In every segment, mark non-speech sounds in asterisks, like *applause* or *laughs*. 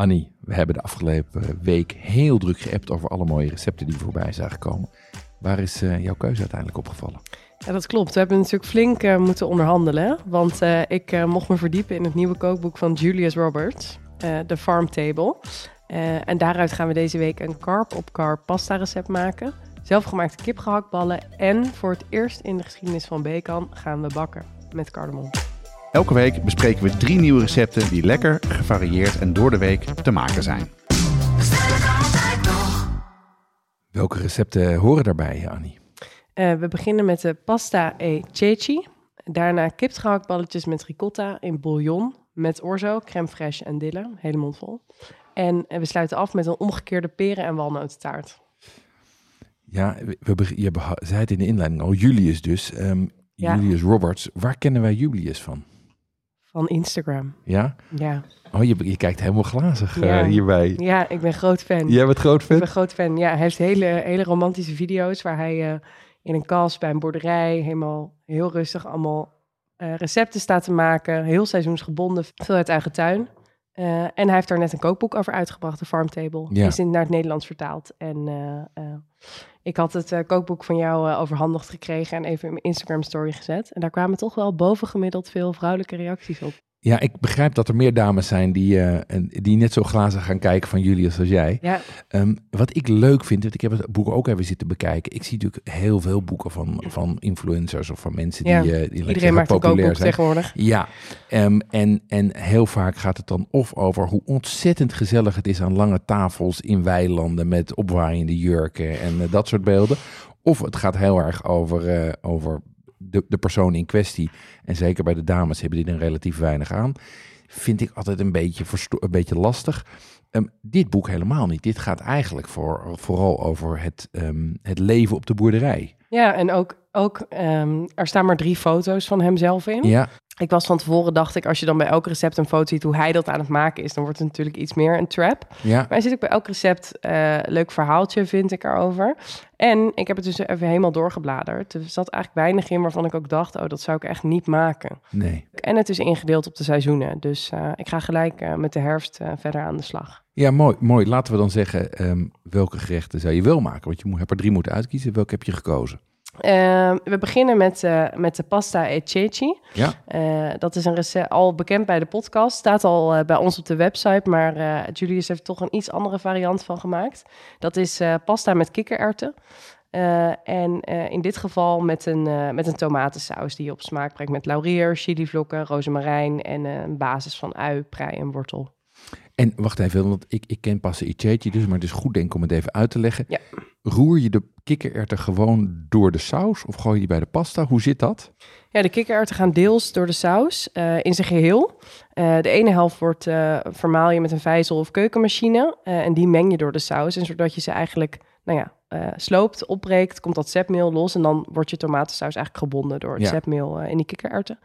Annie, we hebben de afgelopen week heel druk geappt over alle mooie recepten die voorbij zagen komen. Waar is uh, jouw keuze uiteindelijk opgevallen? Ja, dat klopt. We hebben natuurlijk flink uh, moeten onderhandelen. Want uh, ik mocht me verdiepen in het nieuwe kookboek van Julius Roberts, The Farm Table. en daaruit gaan we deze week een carb-op-carb pasta recept maken. Zelfgemaakte kipgehaktballen. En voor het eerst in de geschiedenis van Bekan gaan we bakken met cardamom. Elke week bespreken we drie nieuwe recepten die lekker, gevarieerd en door de week te maken zijn. Welke recepten horen daarbij, Annie? Uh, we beginnen met de pasta e ceci. Daarna kipgehaktballetjes met ricotta in bouillon met orzo, crème fraîche en dille. Hele mond vol. En we sluiten af met een omgekeerde peren- en walnotentaart. Ja, we, je zei het in de inleiding al, Julius dus. Um, ja. Julius Roberts. Waar kennen wij Julius van? Van Instagram. Ja? Ja. Oh, je, je kijkt helemaal glazig uh, hierbij. Ja, ik ben groot fan. Jij bent groot fan? Ik ben groot fan, ja. Hij heeft hele, hele romantische video's waar hij uh, in een kast bij een boerderij helemaal heel rustig allemaal uh, recepten staat te maken. Heel seizoensgebonden, veel uit eigen tuin. Uh, en hij heeft daar net een kookboek over uitgebracht, de Farm Table. Ja. is in, naar het Nederlands vertaald. En uh, uh, ik had het kookboek van jou overhandigd gekregen en even in mijn Instagram story gezet. En daar kwamen toch wel bovengemiddeld veel vrouwelijke reacties op. Ja, ik begrijp dat er meer dames zijn die, uh, die net zo glazen gaan kijken van Julius als jij. Ja. Um, wat ik leuk vind, want ik heb het boek ook even zitten bekijken. Ik zie natuurlijk heel veel boeken van, van influencers of van mensen die, ja. uh, die Iedereen maakt populair zijn. tegenwoordig. Ja, um, en, en heel vaak gaat het dan of over hoe ontzettend gezellig het is aan lange tafels in weilanden met opwaaiende jurken en uh, dat soort beelden. Of het gaat heel erg over, over de, de persoon in kwestie, en zeker bij de dames hebben die er relatief weinig aan, vind ik altijd een beetje, een beetje lastig. Um, dit boek helemaal niet. Dit gaat eigenlijk voor, vooral over het, um, het leven op de boerderij. Ja, en ook, ook um, er staan maar drie foto's van hemzelf in. Ja. Ik was van tevoren, dacht ik, als je dan bij elk recept een foto ziet hoe hij dat aan het maken is, dan wordt het natuurlijk iets meer een trap. Ja. Maar hij zit ook bij elk recept uh, leuk verhaaltje, vind ik erover. En ik heb het dus even helemaal doorgebladerd. Er zat eigenlijk weinig in waarvan ik ook dacht, oh, dat zou ik echt niet maken. Nee. En het is ingedeeld op de seizoenen. Dus uh, ik ga gelijk uh, met de herfst verder aan de slag. Ja, mooi, mooi. Laten we dan zeggen, um, welke gerechten zou je wel maken? Want je moet, hebt er drie moeten uitkiezen. Welke heb je gekozen? Uh, we beginnen met, uh, met de pasta e ceci. Ja. Uh, dat is een recept al bekend bij de podcast. Staat al bij ons op de website, maar Julius heeft toch een iets andere variant van gemaakt. Dat is pasta met kikkererwten. en in dit geval met een, met een tomatensaus die je op smaak brengt met laurier, chilivlokken, rozemarijn en een basis van ui, prei en wortel. En wacht even, want ik, ik ken pasta iceetje dus, maar het is goed denk om het even uit te leggen. Ja. Roer je de kikkererwten gewoon door de saus of gooi je die bij de pasta? Hoe zit dat? Ja, de kikkererwten gaan deels door de saus uh, in zijn geheel. Uh, de ene helft wordt uh, vermaal je met een vijzel of keukenmachine en die meng je door de saus. En zodat je ze eigenlijk, nou ja, sloopt, opbreekt, komt dat zetmeel los en dan wordt je tomatensaus eigenlijk gebonden door het Ja. zetmeel in die kikkererwten.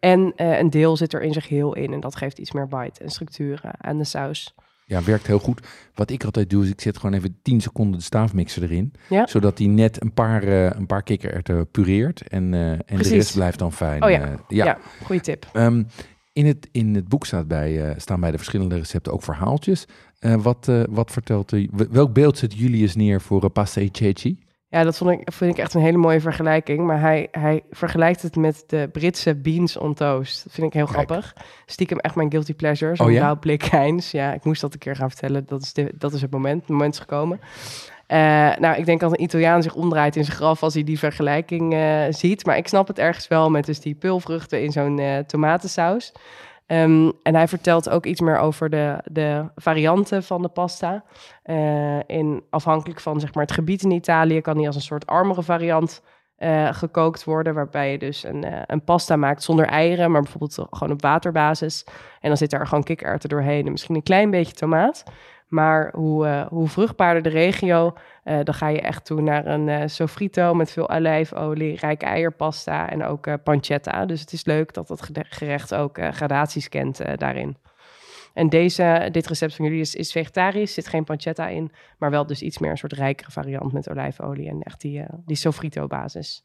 En een deel zit er in zijn geheel in en dat geeft iets meer bite en structuur aan de saus. Ja, werkt heel goed. Wat ik altijd doe, is ik zet gewoon even 10 seconden de staafmixer erin. Ja. Zodat die net een paar, een paar kikkererwten pureert. En, en de rest blijft dan fijn. Oh ja. Ja, ja. goede tip. Um, in, het, in het boek staat bij, staan bij de verschillende recepten ook verhaaltjes. Wat, wat vertelt u? Welk beeld zet Julius neer voor pasta e ceci? Ja, dat vond ik, vind ik echt een hele mooie vergelijking. Maar hij, hij vergelijkt het met de Britse beans on toast. Dat vind ik heel Kijk. grappig. Stiekem echt mijn guilty pleasure. Zo'n Oh ja? blauw blik Heinz. Ja, ik moest dat een keer gaan vertellen. Dat is, de, dat is het moment. Het moment is gekomen. Eh, nou, ik denk dat een Italiaan zich omdraait in zijn graf als hij die vergelijking eh, ziet. Maar ik snap het ergens wel met dus die pulvruchten in zo'n eh, tomatensaus. Ehm, en hij vertelt ook iets meer over de, de varianten van de pasta. Eh, in, afhankelijk van zeg maar, het gebied in Italië kan die als een soort armere variant eh, gekookt worden. Waarbij je dus een, eh, een pasta maakt zonder eieren, maar bijvoorbeeld gewoon op waterbasis. En dan zit er gewoon kikkererwten doorheen en misschien een klein beetje tomaat. Maar hoe, uh, hoe vruchtbaarder de regio, uh, dan ga je echt toe naar een uh, sofrito met veel olijfolie, rijke eierpasta en ook pancetta. Dus het is leuk dat dat gerecht ook gradaties kent daarin. En deze, dit recept van jullie is, is vegetarisch, zit geen pancetta in, maar wel dus iets meer een soort rijkere variant met olijfolie en echt die, die sofrito basis.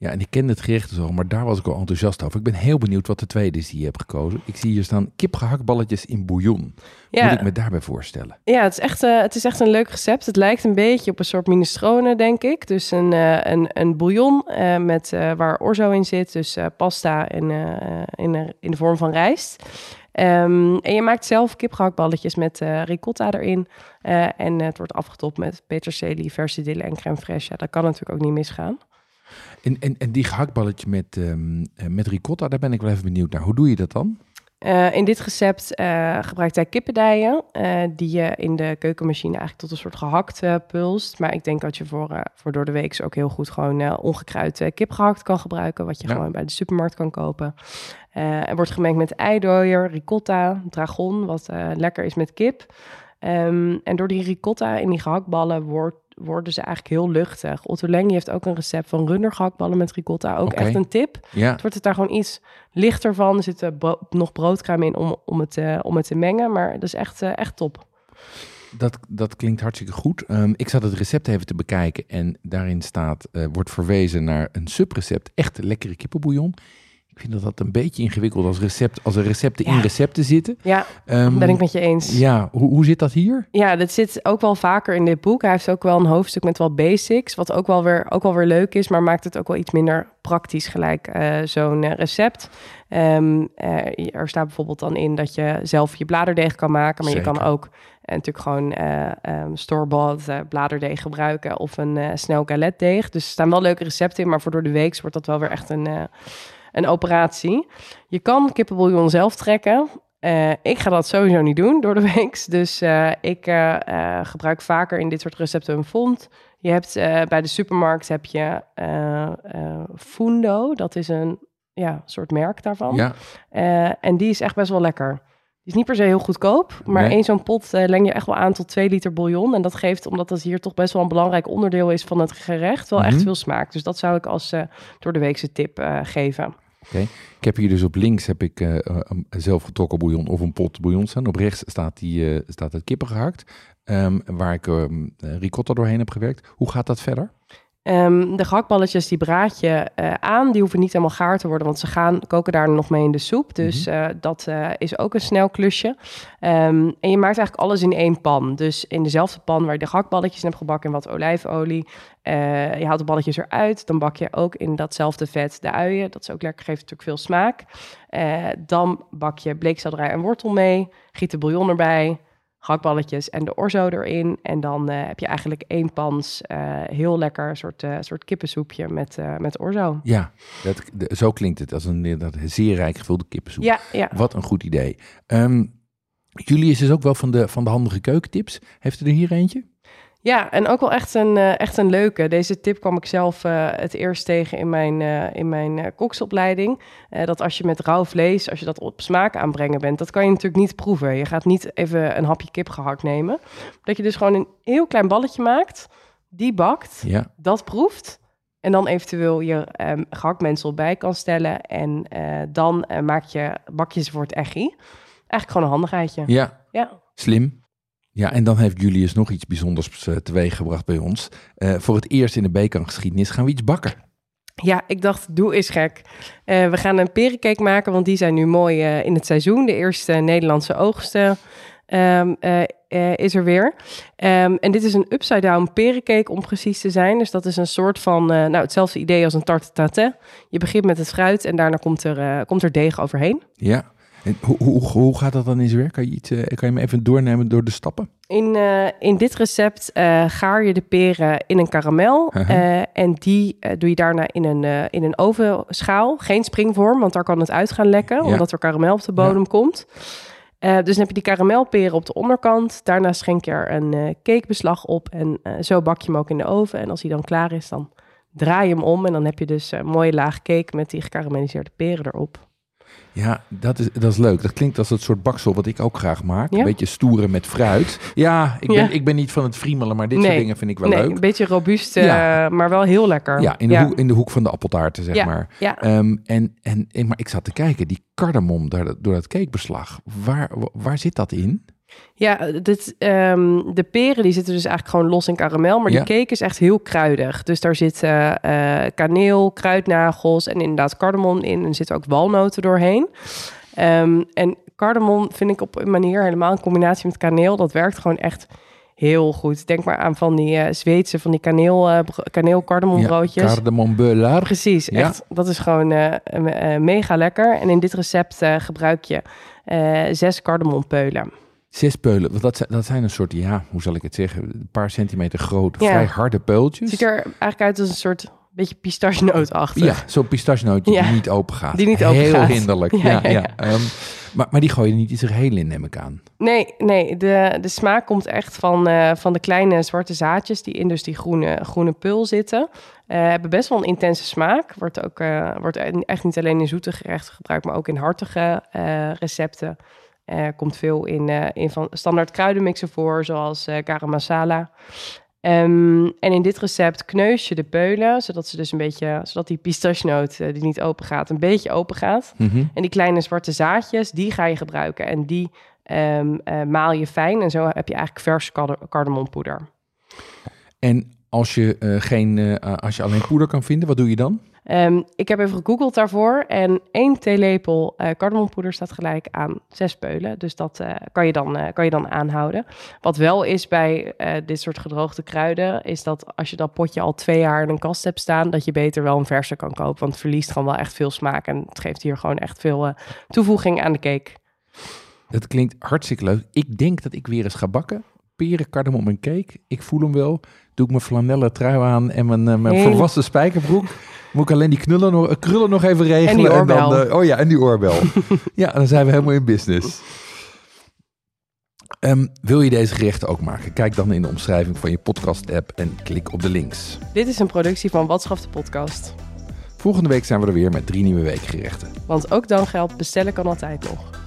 Ja, en ik ken het gerecht dus al, maar daar was ik al enthousiast over. Ik ben heel benieuwd wat de tweede is die je hebt gekozen. Ik zie hier staan kipgehaktballetjes in bouillon. Ja. Moet ik me daarbij voorstellen? Ja, het is, echt, eh, het is echt een leuk recept. Het lijkt een beetje op een soort minestrone, denk ik. Dus een, eh, een, een bouillon eh, met, waar orzo in zit. Dus pasta in, eh, in, de- in de vorm van rijst. Ehm, en je maakt zelf kipgehaktballetjes met ricotta erin. En het wordt afgetopt met peterselie, verse dille en crème fraîche. Ja, dat kan natuurlijk ook niet misgaan. En, en, en die gehaktballetje met, ehm, eh, met ricotta, daar ben ik wel even benieuwd naar. Hoe doe je dat dan? Eh, in dit recept eh, gebruikt hij kippendijen, die je in de keukenmachine eigenlijk tot een soort gehakt eh, pulst. Maar ik denk dat je voor, voor door de week ook heel goed gewoon ongekruid eh, kipgehakt kan gebruiken, wat je Ja. gewoon bij de supermarkt kan kopen. Er wordt gemengd met eidooier, ricotta, dragon, wat lekker is met kip. Ehm, en door die ricotta in die gehaktballen wordt, worden ze eigenlijk heel luchtig. Otto Lengi heeft ook een recept van rundergehaktballen met ricotta. Ook echt een tip. Ja, Het wordt het daar gewoon iets lichter van. Er zit bro- nog broodkruim in om, om, het, eh, om het te mengen. Maar dat is echt, eh, echt top. dat, dat klinkt hartstikke goed. Ehm, ik zat het recept even te bekijken en daarin staat, eh, wordt verwezen naar een subrecept. Echt lekkere kippenbouillon. Ik vind dat dat een beetje ingewikkeld als recept, als er recepten in recepten zitten. Ja, Ehm, ben ik met je eens. Ja, hoe, hoe zit dat hier? Ja, dat zit ook wel vaker in dit boek. Hij heeft ook wel een hoofdstuk met wel basics, wat ook wel weer, ook wel weer leuk is, maar maakt het ook wel iets minder praktisch gelijk eh, zo'n eh, recept. Ehm, eh, er staat bijvoorbeeld dan in dat je zelf je bladerdeeg kan maken, maar je kan ook natuurlijk gewoon store-bought eh, bladerdeeg gebruiken of een eh, snel galetdeeg. Dus er staan wel leuke recepten in, maar voor door de week wordt dat wel weer echt een, een operatie. Je kan kippenbouillon zelf trekken. Eh, ik ga dat sowieso niet doen door de week. *laughs* Dus eh, ik eh, gebruik vaker in dit soort recepten een fond. Je hebt bij de supermarkt heb je Fundo. Dat is een ja, soort merk daarvan. Ja, en die is echt best wel lekker. Is niet per se heel goedkoop, maar Nee. één zo'n pot eh, leng je echt wel aan tot 2 liter bouillon. En dat geeft, omdat dat hier toch best wel een belangrijk onderdeel is van het gerecht, wel Mhm. echt veel smaak. Dus dat zou ik als eh, door de weekse tip eh, geven. ik heb hier dus op links heb ik een zelf getrokken bouillon of een pot bouillon staan. Op rechts staat, die, staat het kippen gehakt, ehm, waar ik ehm, eh, ricotta doorheen heb gewerkt. Hoe gaat dat verder? Ehm, de gehaktballetjes die braad je eh, aan. Die hoeven niet helemaal gaar te worden, want ze gaan koken daar nog mee in de soep. Dus eh, dat eh, is ook een snel klusje. Ehm, en je maakt eigenlijk alles in één pan. Dus in dezelfde pan waar je de gehaktballetjes in hebt gebakken en wat olijfolie. Je haalt de balletjes eruit. Dan bak je ook in datzelfde vet de uien. Dat is ook lekker, geeft natuurlijk veel smaak. Dan bak je bleekselderij en wortel mee. Giet de bouillon erbij gehaktballetjes en de orzo erin. En dan eh, heb je eigenlijk één pans eh, heel lekker soort, eh, soort kippensoepje met, met orzo. Ja, dat, de- zo klinkt het als een dat zeer rijk gevulde kippensoep. Ja, ja. Wat een goed idee. Ehm Julius is ook wel van de, van de handige keukentips. Heeft u er hier eentje? Ja, en ook wel echt een, eh, echt een leuke. Deze tip kwam ik zelf eh, het eerst tegen in mijn, eh, in mijn koksopleiding. Dat als je met rauw vlees, als je dat op smaak aanbrengen bent, dat kan je natuurlijk niet proeven. Je gaat niet even een hapje kip gehakt nemen. Dat je dus gewoon een heel klein balletje maakt, die bakt, Ja. dat proeft. En dan eventueel je um, gehaktmensel bij kan stellen. En dan maak je, bak je ze voor het echi. Eigenlijk gewoon een handigheidje. Ja, Ja. slim. Ja, en dan heeft Julius nog iets bijzonders eh, teweeg gebracht bij ons. Eh, voor het eerst in de Bekan-geschiedenis gaan we iets bakken. Ja, ik dacht, doe is gek. Eh, we gaan een perencake maken, want die zijn nu mooi in het seizoen. De eerste Nederlandse oogsten ehm, eh, eh, is er weer. Ehm, en dit is een upside-down perencake om precies te zijn. Dus dat is een soort van, nou hetzelfde idee als een tarte tatin. Je begint met het fruit en daarna komt er, komt er deeg overheen. Ja. En hoe, hoe, hoe gaat dat dan in zijn werk? Kan je, iets, eh, kan je me even doornemen door de stappen? In, eh, in dit recept eh, gaar je de peren in een karamel. En die doe je daarna in een, in een ovenschaal. Geen springvorm, want daar kan het uit gaan lekken. Ja. Omdat er karamel op de bodem komt. Dus dan heb je die karamelperen op de onderkant. Daarna schenk je er een cakebeslag op. En zo bak je hem ook in de oven. En als hij dan klaar is, dan draai je hem om. En dan heb je dus een mooie laag cake met die gekarameliseerde peren erop. Ja, dat is, dat is leuk. Dat klinkt als het soort baksel wat ik ook graag maak. Ja? Een beetje stoeren met fruit. Ja, ik ben, Ja. ik ben niet van het friemelen, maar dit soort dingen vind ik wel nee, leuk. een beetje robuust, eh, Ja. maar wel heel lekker. Ja, in de. Hoek, in de hoek van de appeltaarten, zeg maar. ja. Ehm, en, en, en, maar ik zat te kijken, die cardamom door dat, door dat cakebeslag, waar, waar zit dat in? Ja, dit, ehm, de peren die zitten dus eigenlijk gewoon los in karamel. Maar Ja. die cake is echt heel kruidig. Dus daar zitten eh, kaneel, kruidnagels en inderdaad cardamom in. En er zitten ook walnoten doorheen. Ehm, en cardamom vind ik op een manier helemaal in combinatie met kaneel. Dat werkt gewoon echt heel goed. Denk maar aan van die eh Zweedse, van die kaneel, eh, bro- kaneel cardamom broodjes. cardamom beurre. Precies, Ja. echt. Dat is gewoon eh, eh, eh, mega lekker. En in dit recept eh, gebruik je eh, zes cardamompeulen. Zes peulen, want dat zijn, dat zijn een soort, ja, hoe zal ik het zeggen, een paar centimeter groot, Ja. vrij harde peultjes. Het ziet er eigenlijk uit als een soort beetje pistachenootachtig. Ja, zo'n pistachenootje Ja. die niet open gaat. Die niet open Heel gaat. hinderlijk. Ja, Ja. Ehm, maar, maar die gooi je niet in zijn geheel in, neem ik aan. Nee, nee de, de smaak komt echt van, eh, van de kleine zwarte zaadjes die in dus die groene, groene pul zitten. Eh, hebben best wel een intense smaak. Wordt ook eh, wordt echt niet alleen in zoete gerechten gebruikt, maar ook in hartige recepten. Er komt veel in, eh, in van standaard kruidenmixen voor, zoals eh garam masala. Ehm, en in dit recept kneus je de peulen, zodat ze dus een beetje, zodat die pistachenoot die niet open gaat, een beetje open gaat. Mhm. En die kleine zwarte zaadjes, die ga je gebruiken. En die ehm, eh, maal je fijn. En zo heb je eigenlijk vers card- cardamompoeder. En als je, geen, als je alleen poeder kan vinden, wat doe je dan? Ehm, ik heb even gegoogeld daarvoor. En één theelepel eh cardamompoeder staat gelijk aan zes peulen. Dus dat eh, kan, je dan, eh, kan je dan aanhouden. Wat wel is bij dit soort gedroogde kruiden... is dat als je dat potje al twee jaar in een kast hebt staan... dat je beter wel een verse kan kopen. Want het verliest gewoon wel echt veel smaak. En het geeft hier gewoon echt veel toevoeging aan de cake. Dat klinkt hartstikke leuk. Ik denk dat ik weer eens ga bakken. Peren, cardamom en cake. Ik voel hem wel. Doe ik mijn flanellen trui aan en mijn, mijn volwassen spijkerbroek. Moet ik alleen die knullen nog, krullen nog even regelen. die dan, oh ja, en die oorbel. *laughs* ja, dan zijn we helemaal in business. Ehm, wil je deze gerechten ook maken? Kijk dan in de omschrijving van je podcast-app en klik op de links. Dit is een productie van Watschaf de podcast. Volgende week zijn we er weer met drie nieuwe weekgerechten. Want ook dan geldt, bestellen kan altijd nog.